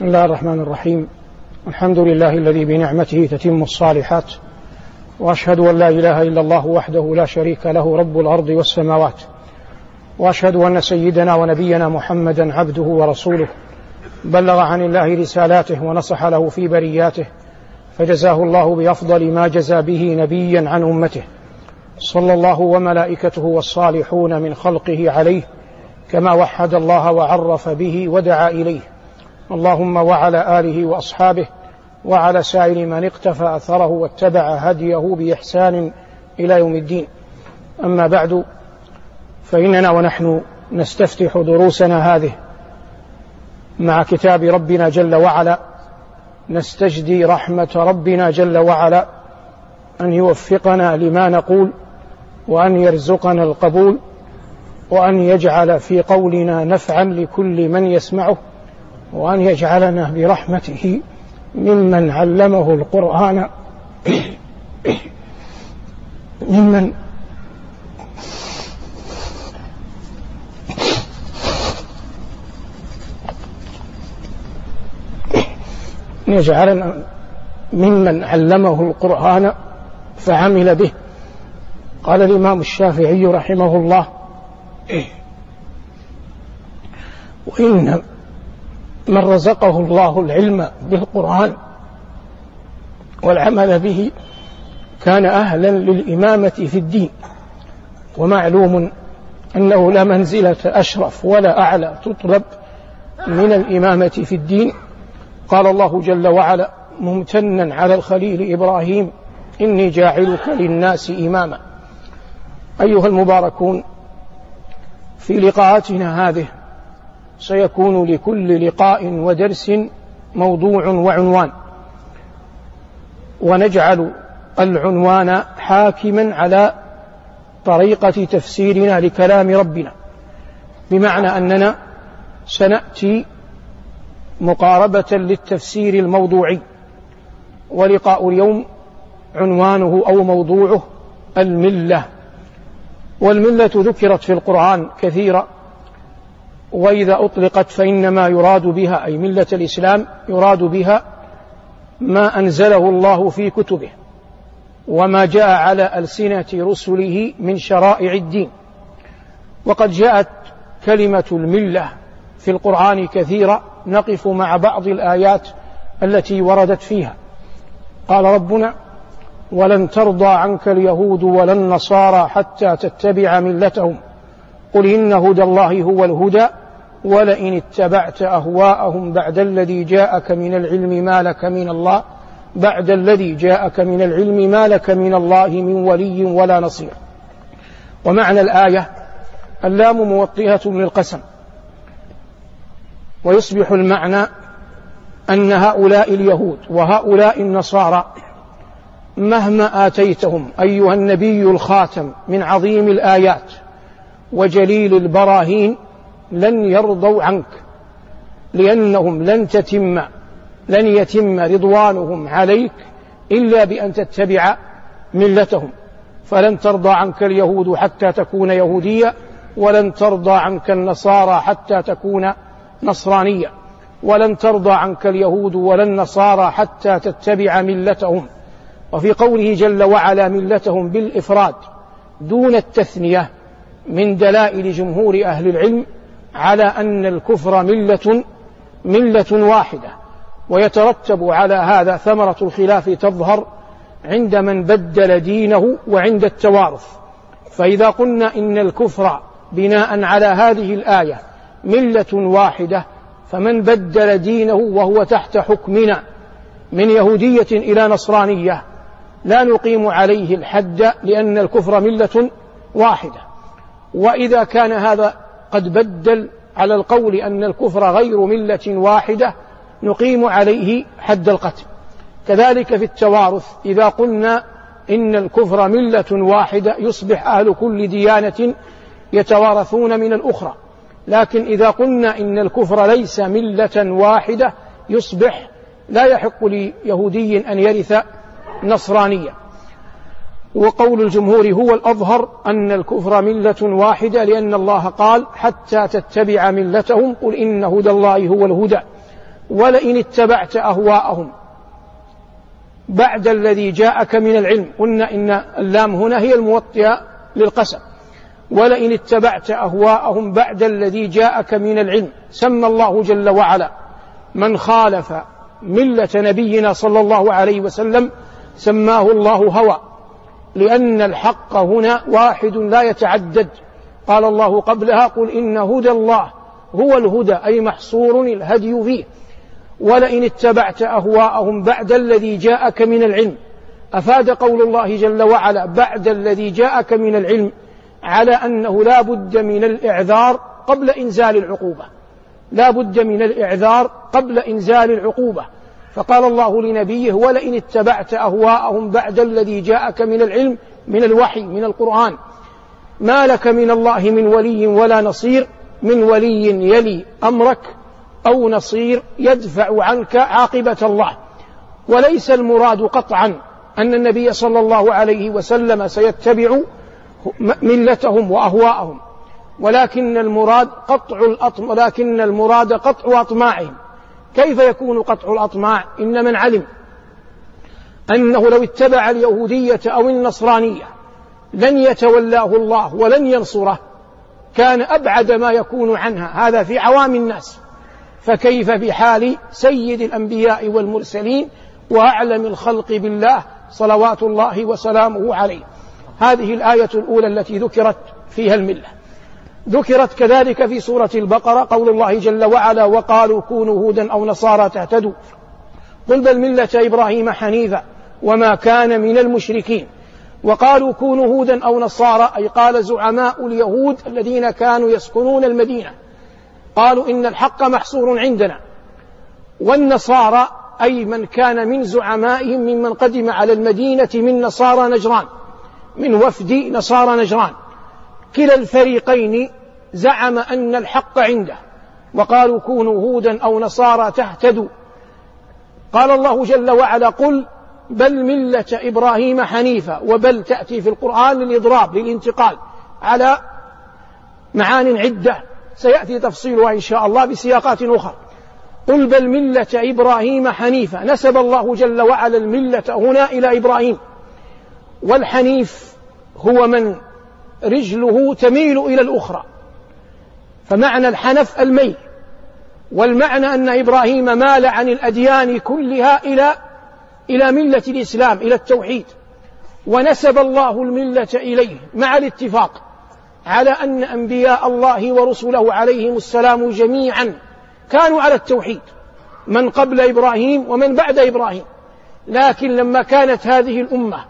بسم الله الرحمن الرحيم. الحمد لله الذي بنعمته تتم الصالحات وأشهد أن لا إله إلا الله وحده لا شريك له رب الأرض والسماوات. وأشهد أن سيدنا ونبينا محمدا عبده ورسوله. بلغ عن الله رسالاته ونصح له في برياته فجزاه الله بأفضل ما جزى به نبيا عن أمته. صلى الله وملائكته والصالحون من خلقه عليه كما وحد الله وعرف به ودعا إليه. اللهم وعلى آله وأصحابه وعلى سائر من اقتفى أثره واتبع هديه بإحسان إلى يوم الدين. أما بعد فإننا ونحن نستفتح دروسنا هذه مع كتاب ربنا جل وعلا. نستجدي رحمة ربنا جل وعلا أن يوفقنا لما نقول وأن يرزقنا القبول وأن يجعل في قولنا نفعا لكل من يسمعه. وأن يجعلنا برحمته ممن علمه القرآن ممن يجعلنا ممن علمه القرآن فعمل به. قال الإمام الشافعي رحمه الله وإن من رزقه الله العلم بالقرآن والعمل به كان أهلا للإمامة في الدين. ومعلوم أنه لا منزلة أشرف ولا أعلى تطلب من الإمامة في الدين. قال الله جل وعلا ممتنا على الخليل إبراهيم إني جاعلك للناس إماما. أيها المباركون في لقاءاتنا هذه سيكون لكل لقاء ودرس موضوع وعنوان. ونجعل العنوان حاكما على طريقة تفسيرنا لكلام ربنا. بمعنى أننا سنأتي مقاربة للتفسير الموضوعي ولقاء اليوم عنوانه أو موضوعه الملة. والملة ذكرت في القرآن كثيرا. وإذا أطلقت فإنما يراد بها أي ملة الإسلام يراد بها ما أنزله الله في كتبه وما جاء على ألسنة رسله من شرائع الدين. وقد جاءت كلمة الملة في القرآن كثيرا نقف مع بعض الآيات التي وردت فيها. قال ربنا ولن ترضى عنك اليهود ولا النصارى حتى تتبع ملتهم. قل إن هدى الله هو الهدى ولئن اتبعت أهواءهم بعد الذي جاءك من العلم ما لك من الله بعد الذي جاءك من العلم ما لك من الله من ولي ولا نصير. ومعنى الآية اللام موطئة للقسم. ويصبح المعنى أن هؤلاء اليهود وهؤلاء النصارى مهما آتيتهم أيها النبي الخاتم من عظيم الآيات وجليل البراهين لن يرضوا عنك لأنهم لن تتم لن يتم رضوانهم عليك إلا بأن تتبع ملتهم. فلن ترضى عنك اليهود حتى تكون يهودية ولن ترضى عنك النصارى حتى تكون نصرانية. ولن ترضى عنك اليهود ولا النصارى حتى تتبع ملتهم. وفي قوله جل وعلا ملتهم بالإفراد دون التثنية من دلائل جمهور أهل العلم على أن الكفر ملة ملة واحدة ويترتب على هذا ثمرة الخلاف تظهر عند من بدل دينه وعند التوارث. فإذا قلنا إن الكفر بناء على هذه الآية ملة واحدة فمن بدل دينه وهو تحت حكمنا من يهودية إلى نصرانية لا نقيم عليه الحد لأن الكفر ملة واحدة. وإذا كان هذا قد بدل على القول أن الكفر غير ملة واحدة نقيم عليه حد القتل. كذلك في التوارث إذا قلنا إن الكفر ملة واحدة يصبح أهل كل ديانة يتوارثون من الأخرى. لكن إذا قلنا إن الكفر ليس ملة واحدة يصبح لا يحق ليهودي أن يرث نصرانية. وقول الجمهور هو الأظهر أن الكفر ملة واحدة لأن الله قال حتى تتبع ملتهم قل إن هدى الله هو الهدى ولئن اتبعت أهواءهم. بعد الذي جاءك من العلم قلنا إن اللام هنا هي الموطئة للقسم. ولئن اتبعت أهواءهم بعد الذي جاءك من العلم سمى الله جل وعلا من خالف ملة نبينا صلى الله عليه وسلم سماه الله هوى. لأن الحق هنا واحد لا يتعدد. قال الله قبلها قل إن هدى الله هو الهدى أي محصور الهدي فيه. ولئن اتبعت أهواءهم بعد الذي جاءك من العلم. أفاد قول الله جل وعلا بعد الذي جاءك من العلم على أنه لا بد من الإعذار قبل إنزال العقوبة. لا بد من الإعذار قبل إنزال العقوبة. فقال الله لنبيه ولئن اتبعت أهواءهم بعد الذي جاءك من العلم من الوحي من القرآن ما لك من الله من ولي ولا نصير من ولي يلي أمرك أو نصير يدفع عنك عاقبة الله. وليس المراد قطعا أن النبي صلى الله عليه وسلم سيتبع ملتهم وأهواءهم ولكن المراد قطع الأطم ولكن المراد قطع أطماعهم. كيف يكون قطع الأطماع؟ إن من علم أنه لو اتبع اليهودية أو النصرانية لن يتولاه الله ولن ينصره كان أبعد ما يكون عنها. هذا في عوام الناس. فكيف بحال سيد الأنبياء والمرسلين وأعلم الخلق بالله صلوات الله وسلامه عليه؟ هذه الآية الأولى التي ذكرت فيها الملة. ذكرت كذلك في سورة البقرة قول الله جل وعلا وقالوا كونوا هودا أو نصارى تهتدوا قل بل ملة إبراهيم حنيفا وما كان من المشركين. وقالوا كونوا هودا أو نصارى أي قال زعماء اليهود الذين كانوا يسكنون المدينة. قالوا إن الحق محصور عندنا. والنصارى أي من كان من زعمائهم ممن قدم على المدينة من نصارى نجران. من وفد نصارى نجران. كلا الفريقين زعم أن الحق عنده وقالوا كونوا هودا أو نصارى تهتدوا. قال الله جل وعلا قل بل ملة إبراهيم حنيفا وبل تأتي في القرآن للإضراب للانتقال على معان عدة. سيأتي تفصيلها إن شاء الله بسياقات أخرى. قل بل ملة إبراهيم حنيفا نسب الله جل وعلا الملة هنا إلى إبراهيم. والحنيف هو من رجله تميل إلى الأخرى. فمعنى الحنف الميل والمعنى أن إبراهيم مال عن الأديان كلها إلى إلى ملة الإسلام إلى التوحيد. ونسب الله الملة إليه مع الاتفاق على أن أنبياء الله ورسله عليهم السلام جميعا كانوا على التوحيد من قبل إبراهيم ومن بعد إبراهيم. لكن لما كانت هذه الأمة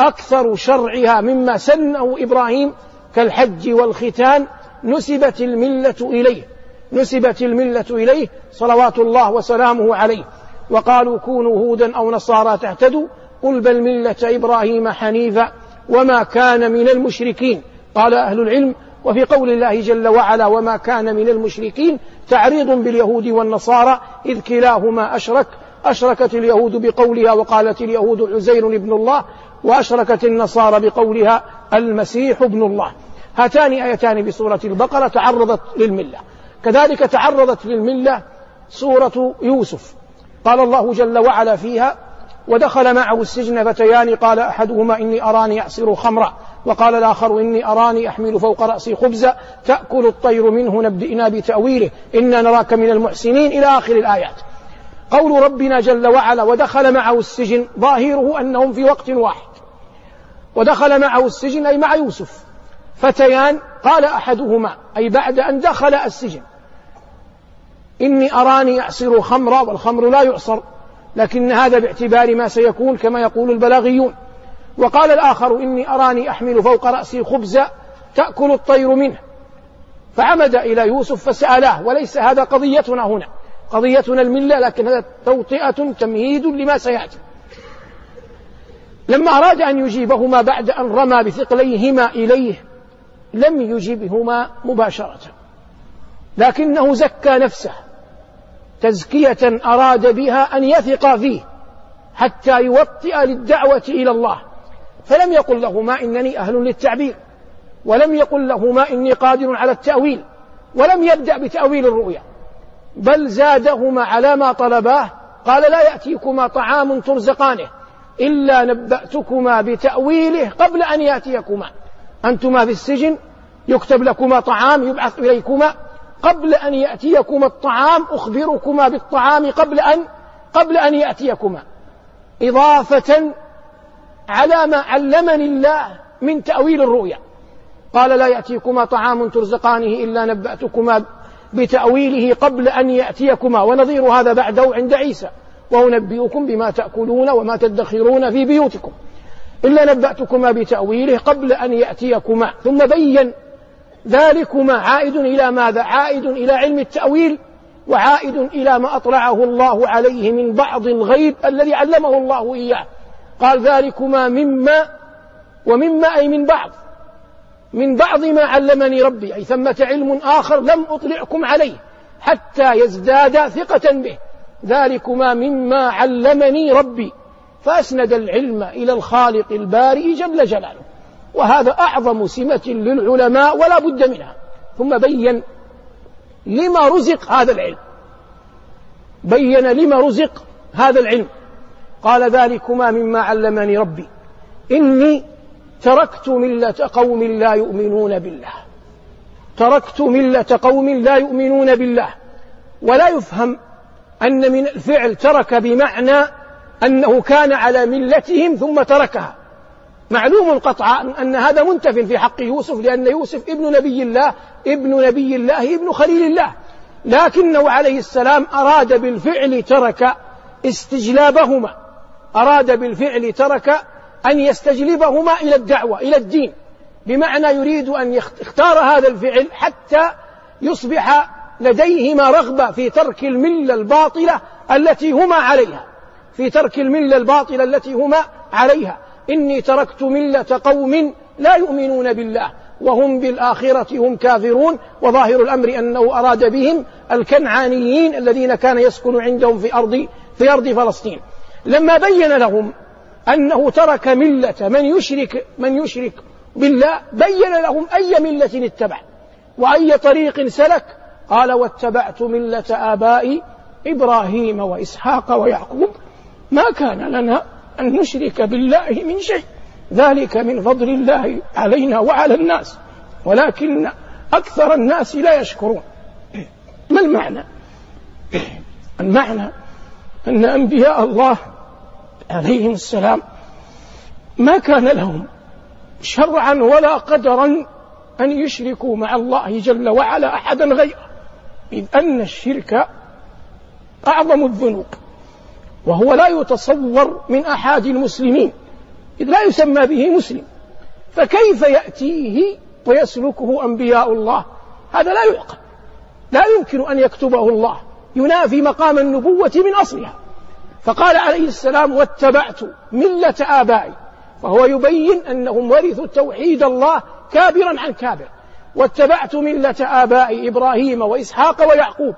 أكثر شرعها مما سنه إبراهيم كالحج والختان نسبت الملة إليه نسبت الملة إليه صلوات الله وسلامه عليه. وقالوا كونوا هودا أو نصارى تهتدوا قل بل ملة إبراهيم حنيفا وما كان من المشركين. قال أهل العلم وفي قول الله جل وعلا وما كان من المشركين تعريض باليهود والنصارى إذ كلاهما أشرك أشركت اليهود بقولها وقالت اليهود عزير ابن الله وأشركت النصارى بقولها المسيح ابن الله. هاتان آيتان بسورة البقرة تعرضت للملة. كذلك تعرضت للملة سورة يوسف. قال الله جل وعلا فيها ودخل معه السجن فتيان قال أحدهما إني أراني أعصر خمرا وقال الآخر إني أراني أحمل فوق رأسي خبزا تأكل الطير منه نبئنا بتأويله. إنا نراك من المحسنين. إلى آخر الآيات. قول ربنا جل وعلا ودخل معه السجن. ظاهره أنهم في وقت واحد. ودخل معه السجن أي مع يوسف. فتيان قال أحدهما أي بعد أن دخل السجن إني أراني أعصر خمرا والخمر لا يعصر لكن هذا باعتبار ما سيكون كما يقول البلاغيون. وقال الآخر إني أراني أحمل فوق رأسي خبزا تأكل الطير منه. فعمد إلى يوسف فسألاه وليس هذا قضيتنا هنا. قضيتنا الملة لكن هذا توطئة تمهيد لما سيأتي. لما أراد أن يجيبهما بعد أن رمى بثقليهما إليه لم يجبهما مباشرة. لكنه زكى نفسه. تزكية أراد بها أن يثق فيه حتى يوطئ للدعوة إلى الله. فلم يقل لهما إنني أهل للتعبير ولم يقل لهما إني قادر على التأويل ولم يبدأ بتأويل الرؤيا. بل زادهما على ما طلباه قال لا يأتيكما طعام ترزقانه. إلا نبأتكما بتأويله قبل أن يأتيكما. أنتما في السجن يكتب لكما طعام يبعث إليكما. قبل أن يأتيكما الطعام أخبركما بالطعام قبل أن قبل أن يأتيكما. إضافة على ما علمني الله من تأويل الرؤيا. قال لا يأتيكما طعام ترزقانه إلا نبأتكما بتأويله قبل أن يأتيكما. ونظير هذا بعده عند عيسى. وأنبئكم بما تأكلون وما تدخرون في بيوتكم. إلا نبأتكما بتأويله قبل أن يأتيكما. ثم بين ذلكما عائد إلى ماذا؟ عائد إلى علم التأويل وعائد إلى ما أطلعه الله عليه من بعض الغيب الذي علمه الله إياه. قال ذلكما مما ومما أي من بعض. من بعض ما علمني ربي. أي ثمة علم آخر لم أطلعكم عليه حتى يزداد ثقة به. ذلكما مما علمني ربي. فأسند العلم إلى الخالق البارئ جل جلاله. وهذا أعظم سمة للعلماء ولا بد منها. ثم بين لما رزق هذا العلم. بين لما رزق هذا العلم. قال ذلكما مما علمني ربي. إني تركت ملة قوم لا يؤمنون بالله. تركت ملة قوم لا يؤمنون بالله. ولا يفهم أن من الفعل ترك بمعنى أنه كان على ملتهم ثم تركها. معلوم قطعا أن هذا منتف في حق يوسف لأن يوسف ابن نبي الله ابن نبي الله ابن خليل الله. لكنه عليه السلام أراد بالفعل ترك استجلابهما. أراد بالفعل ترك أن يستجلبهما إلى الدعوة إلى الدين. بمعنى يريد أن يختار هذا الفعل حتى يصبح لديهما رغبة في ترك الملة الباطلة التي هما عليها. في ترك الملة الباطلة التي هما عليها. إني تركت ملة قوم لا يؤمنون بالله وهم بالآخرة هم كافرون وظاهر الأمر أنه أراد بهم الكنعانيين الذين كان يسكن عندهم في أرض في أرض فلسطين. لما بين لهم أنه ترك ملة من يشرك من يشرك بالله بين لهم أي ملة اتبع وأي طريق سلك قال واتبعت ملة آبائي إبراهيم وإسحاق ويعقوب. ما كان لنا أن نشرك بالله من شيء. ذلك من فضل الله علينا وعلى الناس. ولكن أكثر الناس لا يشكرون. ما المعنى؟ المعنى أن أنبياء الله عليهم السلام ما كان لهم شرعا ولا قدرا أن يشركوا مع الله جل وعلا أحدا غيره. إذ أن الشرك أعظم الذنوب وهو لا يتصور من أحد المسلمين إذ لا يسمى به مسلم. فكيف يأتيه ويسلكه أنبياء الله؟ هذا لا يعقل. لا يمكن أن يكتبه الله. ينافي مقام النبوة من أصلها. فقال عليه السلام واتبعت ملة آبائي. فهو يبين أنهم ورثوا توحيد الله كابرا عن كابر. واتبعت ملة آبائي إبراهيم وإسحاق ويعقوب.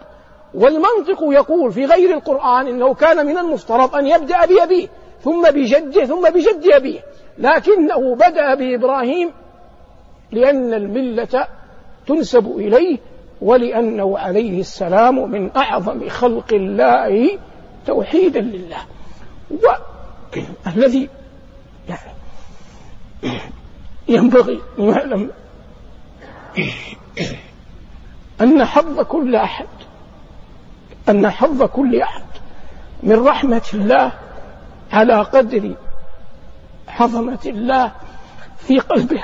والمنطق يقول في غير القرآن إنه كان من المفترض أن يبدأ بأبيه ثم بجده ثم بجد أبيه. لكنه بدأ بإبراهيم لأن الملة تنسب إليه ولأنه عليه السلام من أعظم خلق الله توحيدا لله. والذي يعني ينبغي أن يعلم أن حظ كل أحد أن حظ كل أحد. من رحمة الله على قدر عظمة الله في قلبه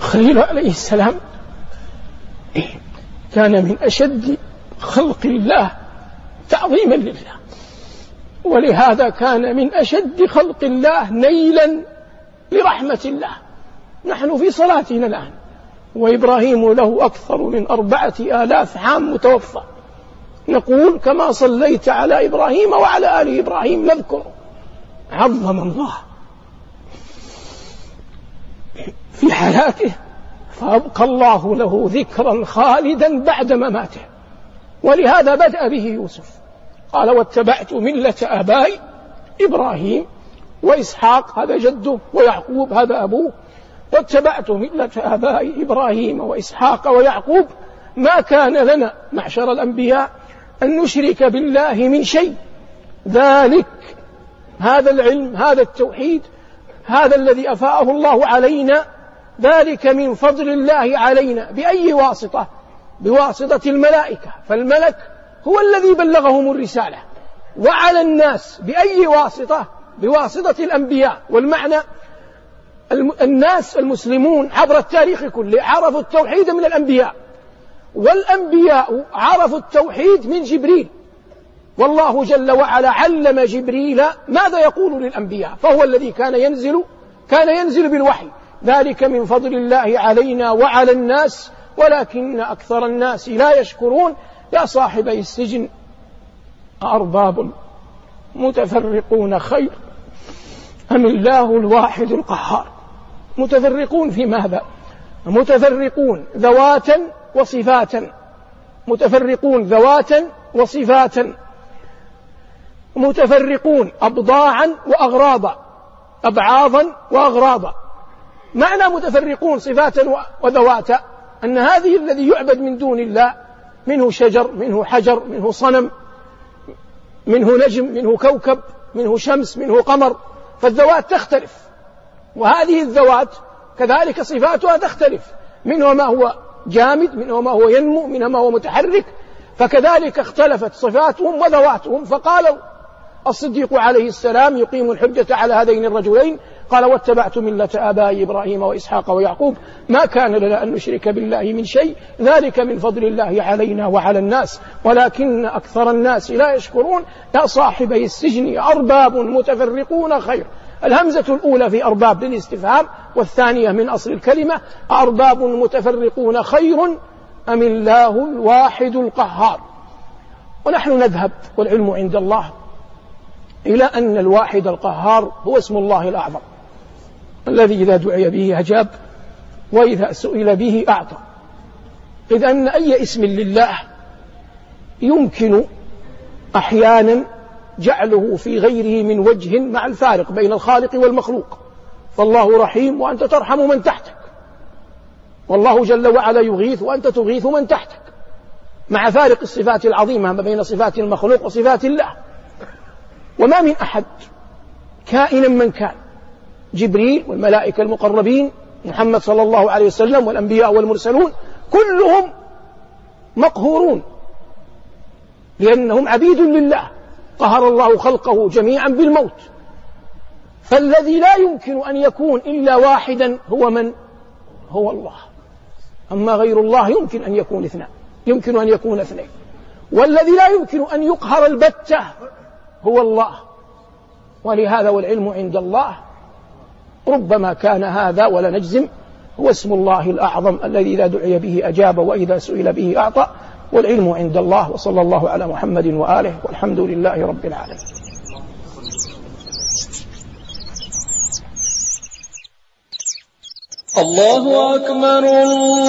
خليل عليه السلام كان من أشد خلق الله تعظيما لله. ولهذا كان من أشد خلق الله نيلا لرحمة الله. نحن في صلاتنا الآن وإبراهيم له أكثر من أربعة آلاف عام متوفى. نقول كما صليت على إبراهيم وعلى آل إبراهيم نذكر عظم الله في حياته. فأبقى الله له ذكرا خالدا بعد مماته. ولهذا بدأ به يوسف. قال واتبعت ملة آبائي إبراهيم وإسحاق هذا جده ويعقوب هذا أبوه. واتبعت ملة آبائي إبراهيم وإسحاق ويعقوب. ما كان لنا معشر الأنبياء أن نشرك بالله من شيء. ذلك هذا العلم هذا التوحيد هذا الذي أفاءه الله علينا ذلك من فضل الله علينا بأي واسطة؟ بواسطة الملائكة. فالملك هو الذي بلغهم الرسالة. وعلى الناس بأي واسطة؟ بواسطة الأنبياء. والمعنى الناس المسلمون عبر التاريخ كله عرفوا التوحيد من الأنبياء. والأنبياء عرفوا التوحيد من جبريل. والله جل وعلا علم جبريل ماذا يقول للأنبياء؟ فهو الذي كان ينزل كان ينزل بالوحي. ذلك من فضل الله علينا وعلى الناس ولكن أكثر الناس لا يشكرون. يا صاحبي السجن أرباب متفرقون خير أم الله الواحد القهار؟ متفرقون في ماذا؟ متفرقون ذواتا وصفاتا. متفرقون ذواتا وصفاتا. متفرقون أبضاعا وأغراضا. أبعاضا وأغراضا. معنى متفرقون صفاتا وذواتا أن هذه الذي يعبد من دون الله منه شجر منه حجر منه صنم منه نجم منه كوكب منه شمس منه قمر فالذوات تختلف. وهذه الذوات كذلك صفاتها تختلف. منه ما هو جامد منه ما هو ينمو منه ما هو متحرك فكذلك اختلفت صفاتهم وذواتهم. فقالوا الصديق عليه السلام يقيم الحجة على هذين الرجلين قال واتبعت ملة آبائي إبراهيم وإسحاق ويعقوب. ما كان لنا أن نشرك بالله من شيء. ذلك من فضل الله علينا وعلى الناس. ولكن أكثر الناس لا يشكرون. يا صاحبي السجن أرباب متفرقون خير. الهمزة الأولى في أرباب للاستفهام والثانية من أصل الكلمة. أرباب متفرقون خير أم الله الواحد القهار؟ ونحن نذهب والعلم عند الله إلى أن الواحد القهار هو اسم الله الأعظم. الذي إذا دعي به أجاب وإذا سئل به أعطى. إذ أن أي اسم لله يمكن أحيانا جعله في غيره من وجه مع الفارق بين الخالق والمخلوق. فالله رحيم وأنت ترحم من تحتك. والله جل وعلا يغيث وأنت تغيث من تحتك. مع فارق الصفات العظيمة ما بين صفات المخلوق وصفات الله. وما من أحد كائنا من كان. جبريل والملائكة المقربين محمد صلى الله عليه وسلم والأنبياء والمرسلون كلهم مقهورون لأنهم عبيد لله قهر الله خلقه جميعا بالموت. فالذي لا يمكن أن يكون إلا واحدا هو من؟ هو الله. أما غير الله يمكن أن يكون اثنان يمكن أن يكون اثنين. والذي لا يمكن أن يقهر البتة هو الله. ولهذا والعلم عند الله. ربما كان هذا ولا نجزم هو اسم الله الأعظم الذي إذا دعي به أجاب وإذا سئل به أعطى والعلم عند الله وصلى الله على محمد وآله والحمد لله رب العالمين. الله أكبر الله